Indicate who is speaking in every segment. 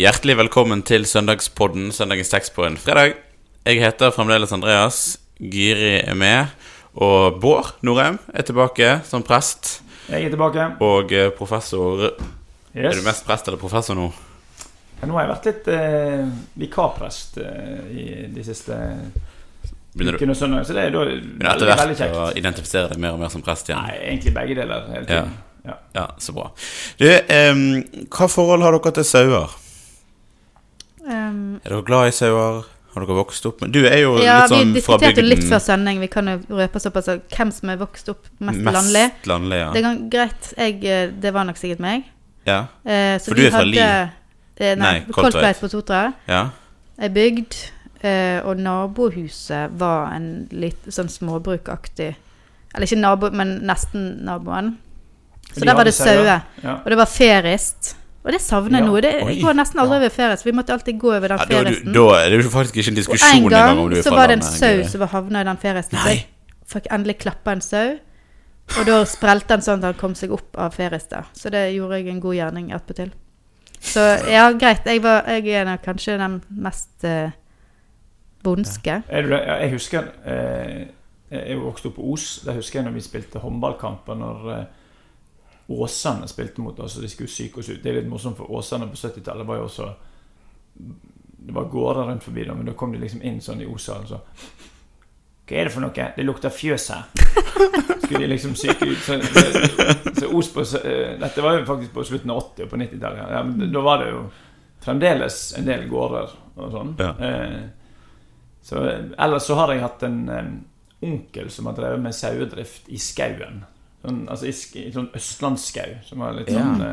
Speaker 1: Hjertelig velkommen til søndagspodden, søndagens tekst på en fredag. Jeg heter fremdeles Andreas. Giri er med. Og Bård Norheim er tilbake som prest.
Speaker 2: Jeg er tilbake.
Speaker 1: Og professor professor Er du mest prest eller professor nå?
Speaker 2: Ja, Nå har jeg vært litt eh, vikarprest eh, i de siste
Speaker 1: Begynner du
Speaker 2: søndagene, så det er da
Speaker 1: begynner etter hvert å identifisere deg mer og mer som prest igjen?
Speaker 2: Nei, egentlig begge deler hele tiden. Ja.
Speaker 1: Ja, så bra. Du, eh, hva forhold har dere til sauer? Er dere glad i sauer? Har dere vokst opp med Du er jo
Speaker 3: ja,
Speaker 1: litt sånn
Speaker 3: vi diskuterte litt før sending. Vi kan jo røpe såpass at hvem som er vokst opp mest, landlig.
Speaker 1: Mest landlig, ja.
Speaker 3: Det er greit. Jeg, eh, det var nok sikkert meg.
Speaker 1: ja.
Speaker 3: Eh, så
Speaker 1: For du er fra Li?
Speaker 3: Eh, nei,
Speaker 1: Nei,
Speaker 3: Kolltveit på Sotra.
Speaker 1: ja.
Speaker 3: Er bygd. Eh, og nabohuset var en litt sånn småbrukaktig Eller ikke nabo, men nesten naboen. Så
Speaker 2: De
Speaker 3: der var det sauer.
Speaker 2: Ja.
Speaker 3: Og det var ferist. Og det savner jeg
Speaker 2: Ja.
Speaker 3: nå. Det,
Speaker 1: Oi.
Speaker 3: går nesten aldri over ferist. Vi måtte alltid gå over den
Speaker 1: ja da, da, det er jo faktisk ikke en diskusjon
Speaker 3: en gang
Speaker 1: engang om du er
Speaker 3: så var det en sau som var havna i den feriesten. Så jeg fikk endelig klappa en sau. Og da sprelte han sånn at han kom seg opp av feriested. Så det gjorde jeg en god gjerning attpåtil. Så ja, greit. Jeg, var, jeg er nok kanskje den mest eh, bondske.
Speaker 2: Er? Ja, jeg husker eh, Jeg vokste vokst opp på Os. Der husker jeg når vi spilte håndballkamper når eh, Åsane spilte mot oss, og de skulle psyke oss ut. Det er litt morsomt, for Åsane på 70-tallet var jo også Det var gårder rundt forbi dem, men da kom de liksom inn sånn i Os-hallen så Hva er det for noe? Det lukter fjøs her. Skulle de liksom psyke ut. Så, så Os på eh, Dette var jo faktisk på slutten av 80- og på 90-tallet. Ja, men da var det jo fremdeles en del gårder og sånn.
Speaker 1: Ja.
Speaker 2: Eh, så, ellers så har jeg hatt en em, onkel som har drevet med sauedrift i skauen. Sånn, altså i, sånn østlandsskau. Som var litt sånn ja.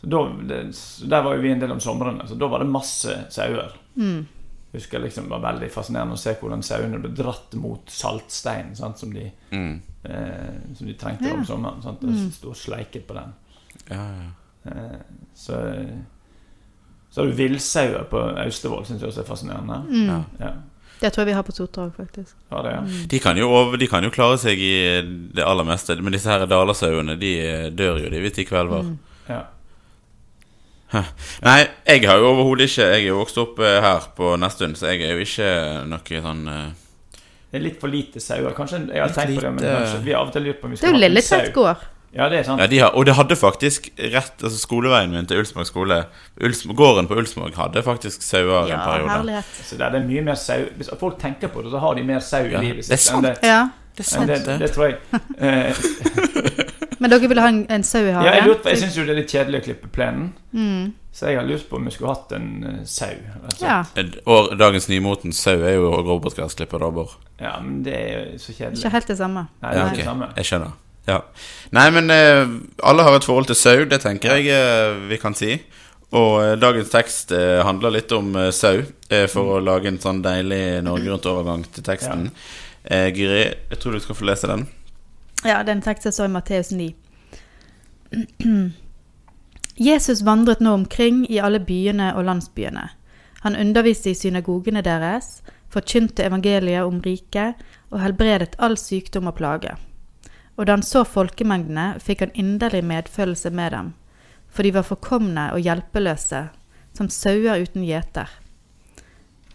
Speaker 2: så, da, det, så Der var jo vi en del om somrene, så da var det masse sauer.
Speaker 3: Mm.
Speaker 2: Husker liksom Det var veldig fascinerende å se hvordan sauene ble dratt mot saltstein sant, som, de,
Speaker 1: Mm.
Speaker 2: eh, som de trengte
Speaker 3: Ja.
Speaker 2: om sommeren. Sant, og
Speaker 3: Mm.
Speaker 2: sto og sleiket på den.
Speaker 1: Ja, ja.
Speaker 2: Eh, så så har du villsauer på Austevoll, syns jeg også er fascinerende.
Speaker 3: Mm.
Speaker 1: Ja.
Speaker 3: Det tror jeg vi har på Sotra òg, faktisk.
Speaker 2: Ja, det, ja.
Speaker 1: De, kan jo de kan jo klare seg i det aller meste, men disse her dalersauene de eh, dør jo de hvis de kvelver.
Speaker 3: Mm.
Speaker 2: ja.
Speaker 1: Nei, jeg har jo overhodet ikke Jeg er jo vokst opp eh, her på Nesttun, så jeg er jo ikke noe sånn uh...
Speaker 2: Det er litt for lite sauer. Kanskje jeg har
Speaker 1: Litt
Speaker 2: tenkt på det, men kanskje vi har av og til lurt på om vi
Speaker 3: Det
Speaker 2: skal
Speaker 3: er jo
Speaker 2: ha en
Speaker 3: Lilletvedt
Speaker 2: sau.
Speaker 3: gård.
Speaker 2: Ja, det er sant.
Speaker 1: Ja, de har, og det hadde faktisk rett Altså skoleveien min til Ulsmåg skole Ulsm, Gården på Ulsmåg hadde faktisk sauer
Speaker 3: Ja,
Speaker 1: en periode.
Speaker 3: herlighet.
Speaker 2: Så det er mye mer sau Hvis folk tenker på det, så har de mer sau
Speaker 1: Ja,
Speaker 2: i livet
Speaker 1: det er sant. Det.
Speaker 3: Ja.
Speaker 1: Det er sant,
Speaker 2: det,
Speaker 1: det.
Speaker 2: det tror jeg.
Speaker 3: Men dere ville ha en, en sau i
Speaker 2: ja, jeg
Speaker 3: hagen?
Speaker 2: jeg syns jo det er litt kjedelig å klippe plenen,
Speaker 3: Mm.
Speaker 2: så jeg har lurt på om vi skulle hatt en uh, sau.
Speaker 3: Ja.
Speaker 1: Og dagens nymotens sau er jo robotgressklipper, da, Bård.
Speaker 2: ja, men det er jo så kjedelig.
Speaker 3: Ikke helt det samme.
Speaker 2: Nei, det
Speaker 1: Ja,
Speaker 2: okay.
Speaker 1: ok.
Speaker 2: det samme.
Speaker 1: Jeg skjønner. Ja. Nei, men eh, alle har et forhold til sau, det tenker jeg eh, vi kan si. Og eh, dagens tekst handler litt om sau, for å lage en sånn deilig Norge Rundt-overgang til teksten. Eh, Guri, jeg tror du skal få lese den.
Speaker 3: Ja, den teksten står i Matteus 9. Jesus vandret nå omkring i alle byene og landsbyene. Han underviste i synagogene deres, forkynte evangeliet om riket og helbredet all sykdom og plage. Og da han så folkemengdene, fikk han inderlig medfølelse med dem, for de var forkomne og hjelpeløse, som sauer uten gjeter.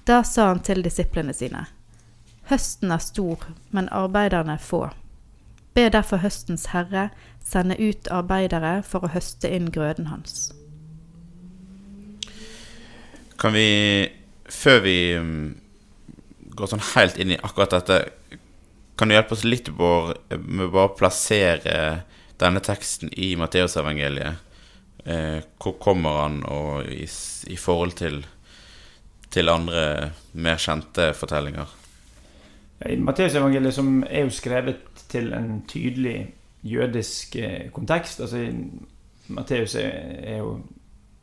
Speaker 3: Da sa han til disiplene sine, Høsten er stor, men arbeiderne få. Be derfor høstens herre sende ut arbeidere for å høste inn grøden hans.
Speaker 1: Kan vi, før vi mm, går sånn helt inn i akkurat dette, kan du hjelpe oss litt, Bård, med å bare plassere denne teksten i Matteusevangeliet? Eh, hvor kommer han, og i, i forhold til, til andre mer kjente fortellinger?
Speaker 2: Ja, Matteusevangeliet, som er jo skrevet til en tydelig jødisk eh, kontekst altså Matteus er jo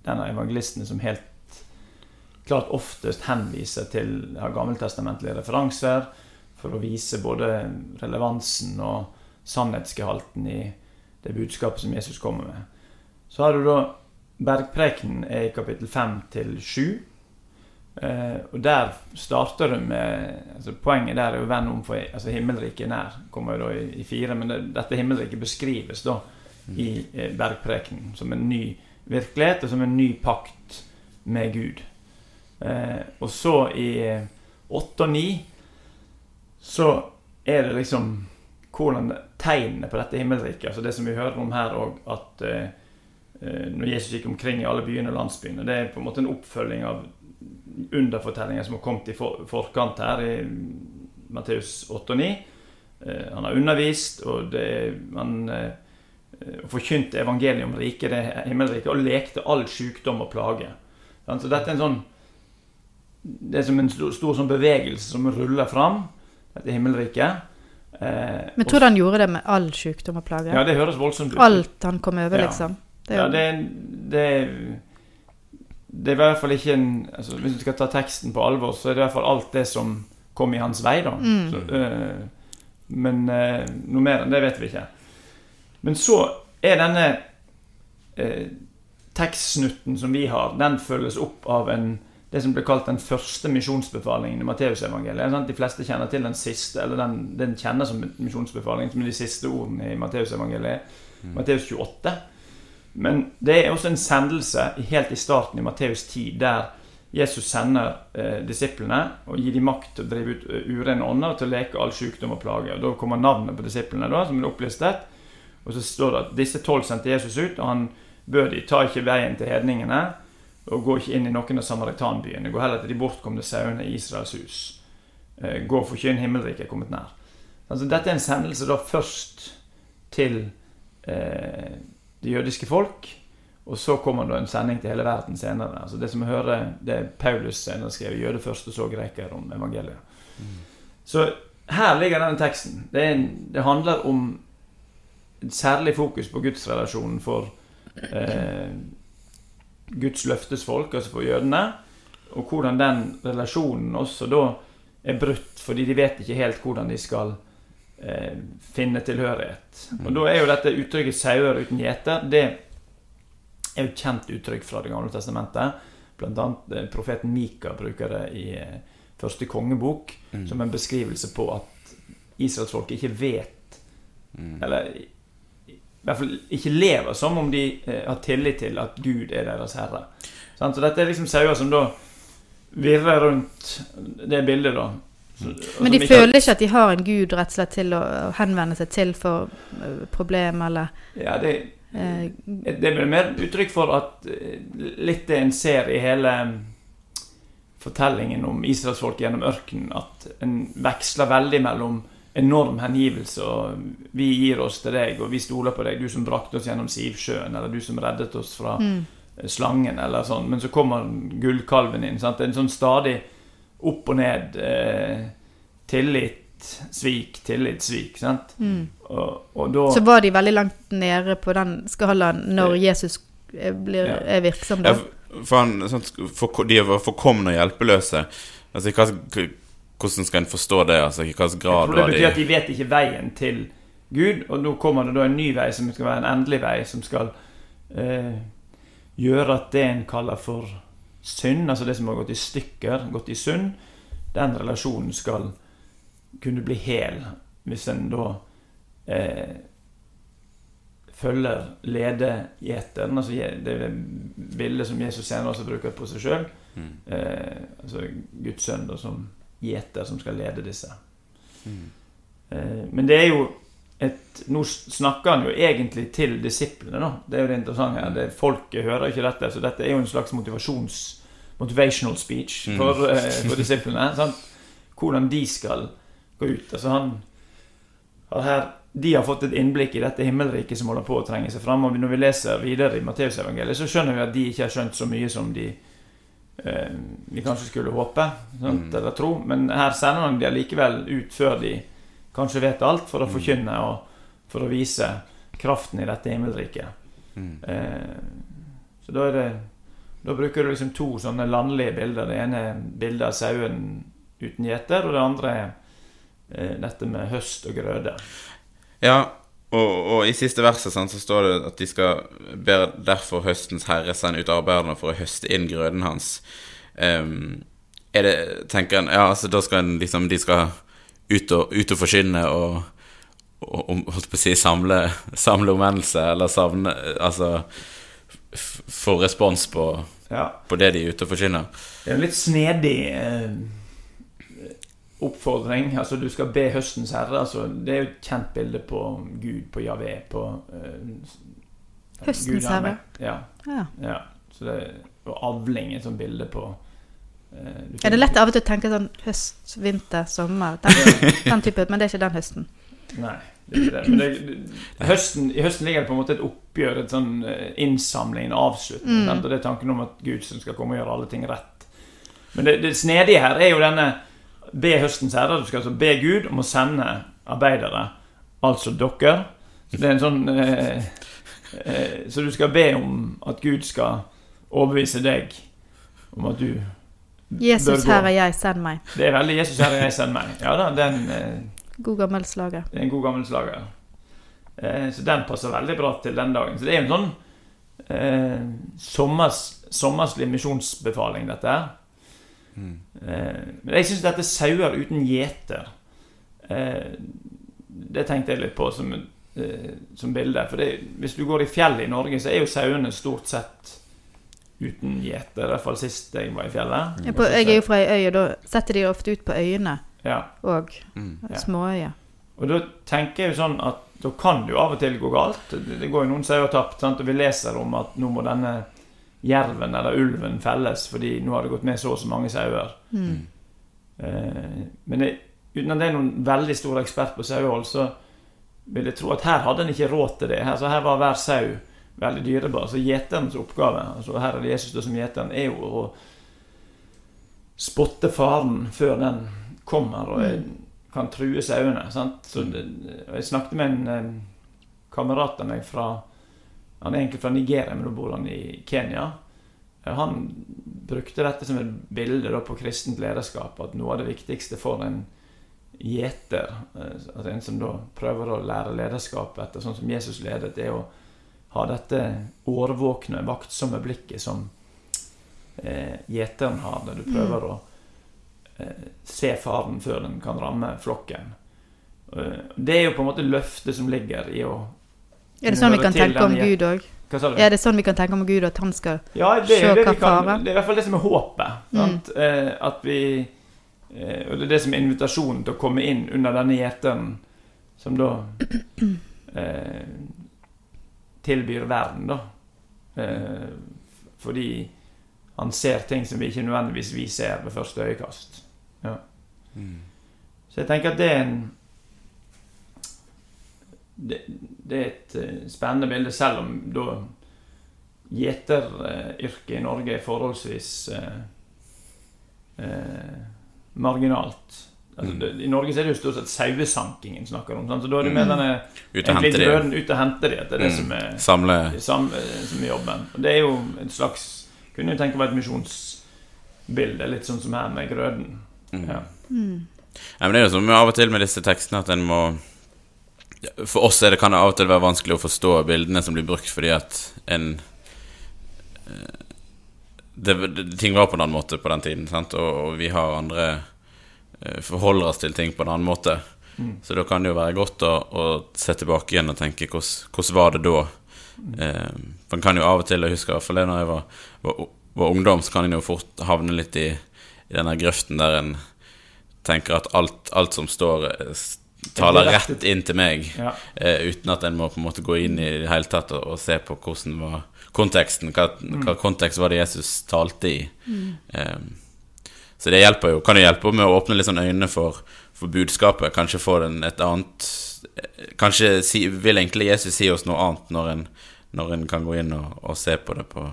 Speaker 2: den av evangelistene som helt klart oftest henviser til har gammeltestamentlige referanser for å vise både relevansen og sannhetsgehalten i det budskapet som Jesus kommer med. Så har du da Bergprekenen er i kapittel 5 til 7. Eh, og der starter du med altså Poenget der er jo 'venn om for altså himmelriket er nær'. kommer jo da i, i fire, Men det, dette himmelriket beskrives da i eh, Bergprekenen som en ny virkelighet og som en ny pakt med Gud. Eh, og så i åtte og ni så er det liksom hvordan tegnene på dette himmelriket Altså det som vi hører om her òg, at eh, eh, når Jesus gikk omkring i alle byene og landsbyene Det er på en måte en oppfølging av underfortellinger som har kommet i for, forkant her, i Matteus 8 og 9. Eh, han har undervist, og det, han eh, forkynte evangeliet om riket, det himmelriket, og lekte all sykdom og plage. Så dette er en sånn Det er som en stor, stor sånn bevegelse som ruller fram, dette himmelriket.
Speaker 3: Eh, Men tror du han gjorde det med all sykdom og plage?
Speaker 2: Ja, det høres voldsomt ut.
Speaker 3: Alt han kom over,
Speaker 2: Ja.
Speaker 3: liksom? Det er
Speaker 2: ja, det, det, det er i hvert fall ikke en altså, Hvis du skal ta teksten på alvor, så er det i hvert fall alt det som kom i hans vei, da.
Speaker 3: Mm.
Speaker 2: Så, eh, men eh, noe mer enn det vet vi ikke. Men så er denne eh, tekstsnutten som vi har, den følges opp av en det som ble kalt den første misjonsbefalingen i Matteusevangeliet. De fleste kjenner til den siste, eller den, den kjenner som misjonsbefaling, som er de siste ordene i Matteusevangeliet. Matteus 28. Men det er også en sendelse helt i starten i Matteus 10, der Jesus sender eh, disiplene og gir dem makt til å drive ut eh, urene ånder og til å leke all sykdom og plage. Og Da kommer navnet på disiplene, da, som er opplistet. Og så står det at disse tolv sendte Jesus ut, og han bød de ta ikke veien til hedningene, og gå ikke inn i noen av samaritanbyene. Gå heller til de bortkomne sauene i Israels hus. Eh, Gå og forkynn himmelriket er kommet nær. Altså, dette er en sendelse da først til eh, det jødiske folk, og så kommer det en sending til hele verden senere. Altså det som vi hører, det er Paulus senere skrev 'Jøde først, og så greker' om evangeliet. Så her ligger denne teksten. Det, en, det handler om et særlig fokus på gudsrelasjonen for eh, Guds løftesfolk, altså for jødene, og hvordan den relasjonen også da er brutt, fordi de vet ikke helt hvordan de skal eh, finne tilhørighet. Og da er jo dette uttrykket 'sauer uten gjeter' det er jo et kjent uttrykk fra Det gamle testamentet. Blant annet eh, profeten Mika bruker det i eh, første kongebok
Speaker 1: Mm.
Speaker 2: som en beskrivelse på at israelsfolket ikke vet
Speaker 1: Mm.
Speaker 2: Eller i hvert fall ikke lever som om de eh, har tillit til at Gud er deres herre. Så dette er liksom sauer som da virrer rundt det bildet, da.
Speaker 3: Men de
Speaker 2: ikke-
Speaker 3: føler ikke at de har en gud rett og slett til å henvende seg til for problemer? problem, eller
Speaker 2: Ja, det,
Speaker 3: blir
Speaker 2: det er vel mer uttrykk for at eh, litt det en ser i hele mm, fortellingen om israelsfolket gjennom ørkenen, at en veksler veldig mellom enorm hengivelse og 'vi gir oss til deg', og 'vi stoler på deg', 'du som brakte oss gjennom Sivsjøen', eller 'du som reddet oss fra
Speaker 3: mm.
Speaker 2: slangen', eller sånn. Men så kommer gullkalven inn. Sant? Det er en sånn stadig opp og ned. Eh, tillit, svik, tillit, svik. Sant?
Speaker 3: Mm.
Speaker 2: Og, og da
Speaker 3: Så var de veldig langt nede på den skalaen når Jesus eh, blir,
Speaker 2: Ja.
Speaker 3: er virksom,
Speaker 1: Ja,
Speaker 3: da.
Speaker 1: for- for han, sånn, for, de var forkomne og hjelpeløse. Altså, hva, hvordan skal en forstå det? Altså, I hvilken
Speaker 2: Jeg tror det betyr at
Speaker 1: de
Speaker 2: vet ikke veien til Gud, og nå kommer det da en ny vei som skal være en endelig vei, som skal eh, gjøre at det en kaller for synd, altså det som har gått i stykker, gått i sund, den relasjonen skal kunne bli hel hvis en da eh, følger ledegjeteren. Altså det bildet som Jesus senere også bruker på seg sjøl.
Speaker 1: Mm.
Speaker 2: Eh, altså Guds sønn som gjeter som skal lede disse. Mm. men det er jo et Nå snakker han jo egentlig til disiplene, da. Det er jo det interessante. her. Det, folket hører ikke dette, så dette er jo en slags motivasjons motivational speech for, mm. for disiplene. Sant? Hvordan de skal gå ut. Altså han har her de har fått et innblikk i dette himmelriket som holder på å trenge seg fram. Og når vi leser videre i Matteusevangeliet, så skjønner vi at de ikke har skjønt så mye som de eh, vi kanskje skulle håpe sant,
Speaker 1: Mm.
Speaker 2: eller tro. Men her sender han dem likevel ut før de kanskje vet alt, for å
Speaker 1: Mm.
Speaker 2: forkynne og for å vise kraften i dette himmelriket.
Speaker 1: Mm.
Speaker 2: Eh, så da er det Da bruker du liksom to sånne landlige bilder. Det ene er bildet av sauen uten gjeter, og det andre er eh, dette med høst og grøde.
Speaker 1: Ja, og, og i siste verset sant, så står det at de skal ber derfor høstens herre sende ut arbeiderne for å høste inn grøden hans. Um, er det, tenker en, ja, altså da skal en liksom, de skal ut og, ut og forkynne og, og, holdt på å si samle, samle omvendelse, eller savne Altså få respons på,
Speaker 2: Ja.
Speaker 1: på det de er ute og forkynner.
Speaker 2: Det er en litt snedig eh, oppfordring. Altså, du skal be høstens herre. Altså, det er jo et kjent bilde på Gud, på Javé, på uh,
Speaker 3: Høstens
Speaker 2: er
Speaker 3: herre.
Speaker 2: Ja,
Speaker 3: Ja.
Speaker 2: ja. Det er og avling et sånt bilde på uh,
Speaker 3: Er det lett av og til å tenke sånn høst, vinter, sommer? Den, den type, men det er ikke den høsten.
Speaker 2: Nei, det er ikke det. Det, det, høsten, I høsten ligger det på en måte et oppgjør, et sånn eh, innsamling, en avslutning.
Speaker 3: Mm.
Speaker 2: Og det er tanken om at Gud som skal komme og gjøre alle ting rett. Men det, det snedige her er jo denne Be høstens herre. Du skal altså be Gud om å sende arbeidere, altså dere. Så det er en sånn eh, eh, Så du skal be om at Gud skal overbevise deg om at du
Speaker 3: Jesus, herre jeg, send meg.
Speaker 2: Det er veldig Jesus herre, jeg sender meg. Ja da, den eh,
Speaker 3: God gammel slager.
Speaker 2: det er en god gammel slager. Eh, så den passer veldig bra til den dagen. Så det er jo en sånn eh, sommers, sommerslig misjonsbefaling, dette her. Eh, men jeg syns dette sauer uten gjeter eh, Det tenkte jeg litt på som, eh, som bilde. For det, hvis du går i fjellet i Norge, så er jo sauene stort sett uten gjeter. I hvert fall sist jeg var i fjellet.
Speaker 3: Jeg, på, jeg er jo fra ei øy, og da setter de ofte ut på øyene
Speaker 2: Ja.
Speaker 3: og
Speaker 1: Mm.
Speaker 2: Ja.
Speaker 3: småøyer.
Speaker 2: Og da tenker jeg jo sånn at da kan det jo av og til gå galt. Det det går jo noen sauer tapt, sant? og vi leser om at nå må denne jerven eller ulven felles fordi nå har det gått med så og så mange sauer.
Speaker 3: Mm.
Speaker 2: Eh, men jeg, uten at jeg er noen veldig stor ekspert på sauehold, så vil jeg tro at her hadde en ikke råd til det. Her, så her var hver sau veldig dyrebar. Så gjeterens oppgave, altså her er det Jesus som gjeteren, er jo å spotte faren før den kommer og jeg, kan true sauene. sant? Så det, jeg snakket med en eh, kamerat av meg fra Han er egentlig fra Nigeria, men nå bor han i Kenya. Eh, Han brukte dette som et bilde på kristent lederskap. At noe av det viktigste for en gjeter, eh, altså en som da prøver å lære lederskap etter sånn som Jesus ledet, er å ha dette årvåkne, vaktsomme blikket som eh, gjeteren har, der du prøver å eh, se faren før den kan ramme flokken. Det er jo på en måte løftet som ligger i å
Speaker 3: Er det sånn vi kan tenke om Gud òg? Er det sånn vi kan tenke om Gud, at han skal
Speaker 2: Ja, det
Speaker 3: Se
Speaker 2: det,
Speaker 3: hva fare.
Speaker 2: det er i hvert fall det som er håpet.
Speaker 3: Mm.
Speaker 2: Eh, at vi eh, Og det er det som er invitasjonen til å komme inn under denne gjeteren som da eh, tilbyr verden, da. Eh, fordi han ser ting som vi ikke nødvendigvis vi ser ved første øyekast. Ja. Så jeg tenker at det er en det, det er et eh, spennende bilde, selv om da gjeteryrket i Norge er forholdsvis eh, eh, marginalt. Altså,
Speaker 1: Mm.
Speaker 2: det, I Norge er det jo stort sett sauesankingen snakker om. Sant? Så da er det mer
Speaker 1: Mm.
Speaker 2: denne
Speaker 1: Ut og hente de.
Speaker 2: grøden ut og hente de. At det er det
Speaker 1: Mm.
Speaker 2: som er
Speaker 1: Samle
Speaker 2: Sam, som i jobben. Og det er jo et slags Kunne jo tenke meg et misjonsbilde, litt sånn som her med grøden.
Speaker 1: mm.
Speaker 2: Ja.
Speaker 3: mm.
Speaker 1: Ja, men det er jo som av og til med disse tekstene at en må For oss det, kan det av og til være vanskelig å forstå bildene som blir brukt, fordi at en eh, det, det, Ting var på en annen måte på den tiden, sant? Og, og vi har andre eh, Forholder oss til ting på en annen måte.
Speaker 2: Mm.
Speaker 1: Så da kan det jo være godt å, å se tilbake igjen og tenke hvordan, var det da? Eh, for en kan jo av og til, jeg husker i hvert fall det når jeg var, var, var ungdom, så kan en jo fort havne litt i, i denne grøften der en tenker at alt, alt som står, eh, taler rett inn til meg,
Speaker 2: Ja.
Speaker 1: uh, uten at en må på en måte gå inn i det hele tatt og, og se på hvordan var konteksten, hva, hva kontekst var det Jesus talte i. Eh, så det hjelper jo, kan jo hjelpe med å åpne litt sånn øynene for, for budskapet. Kanskje få den et annet eh, Kanskje si, vil egentlig Jesus si oss noe annet når en, når en kan gå inn og, og se på det på,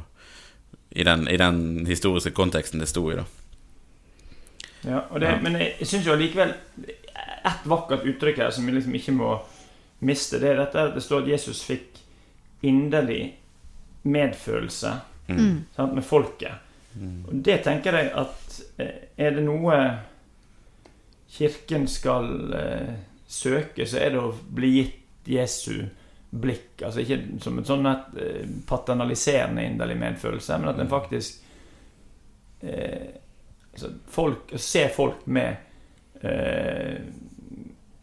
Speaker 1: i, den, i den historiske konteksten det sto i. da
Speaker 2: Ja, det,
Speaker 1: Ja.
Speaker 2: Men jeg syns jo allikevel Et vakkert uttrykk her som vi liksom ikke må miste, det er dette at det står at Jesus fikk inderlig medfølelse
Speaker 3: Mm.
Speaker 2: sant, med folket. Og det tenker jeg at eh, er det noe Kirken skal eh, søke, så er det å bli gitt Jesu blikk. Altså ikke som et sånn et, eh, paternaliserende inderlig medfølelse, men at en faktisk eh, altså folk, Se folk med eh,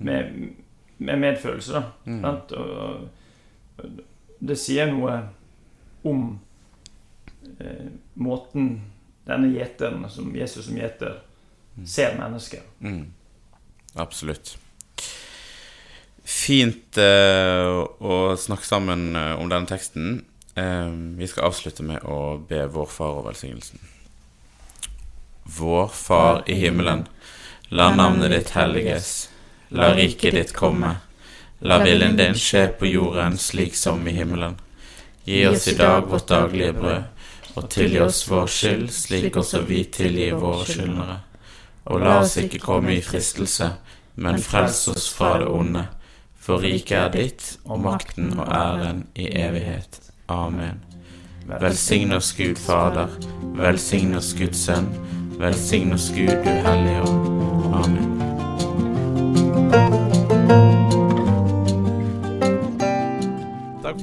Speaker 2: med, med medfølelse, da.
Speaker 1: Mm.
Speaker 2: Sant? Og, og det sier noe om eh, måten denne gjeteren, som Jesus som gjeter, ser mennesker.
Speaker 1: Mm. Absolutt. Fint eh, å snakke sammen eh, om denne teksten. Eh, vi skal avslutte med å be vår far og velsignelsen. Vår Far i himmelen. La navnet ditt helliges. La riket ditt komme. La viljen din skje på jorden slik som i himmelen. Gi oss i dag vårt daglige brød, og tilgi oss vår skyld, slik også vi tilgir våre skyldnere. Og la oss ikke komme i fristelse, men frels oss fra det onde. For riket er ditt, og makten og æren i evighet. Amen. Velsign oss Gud Fader, velsign oss Guds Sønn, velsign oss Gud du Hellige Ånd. Amen.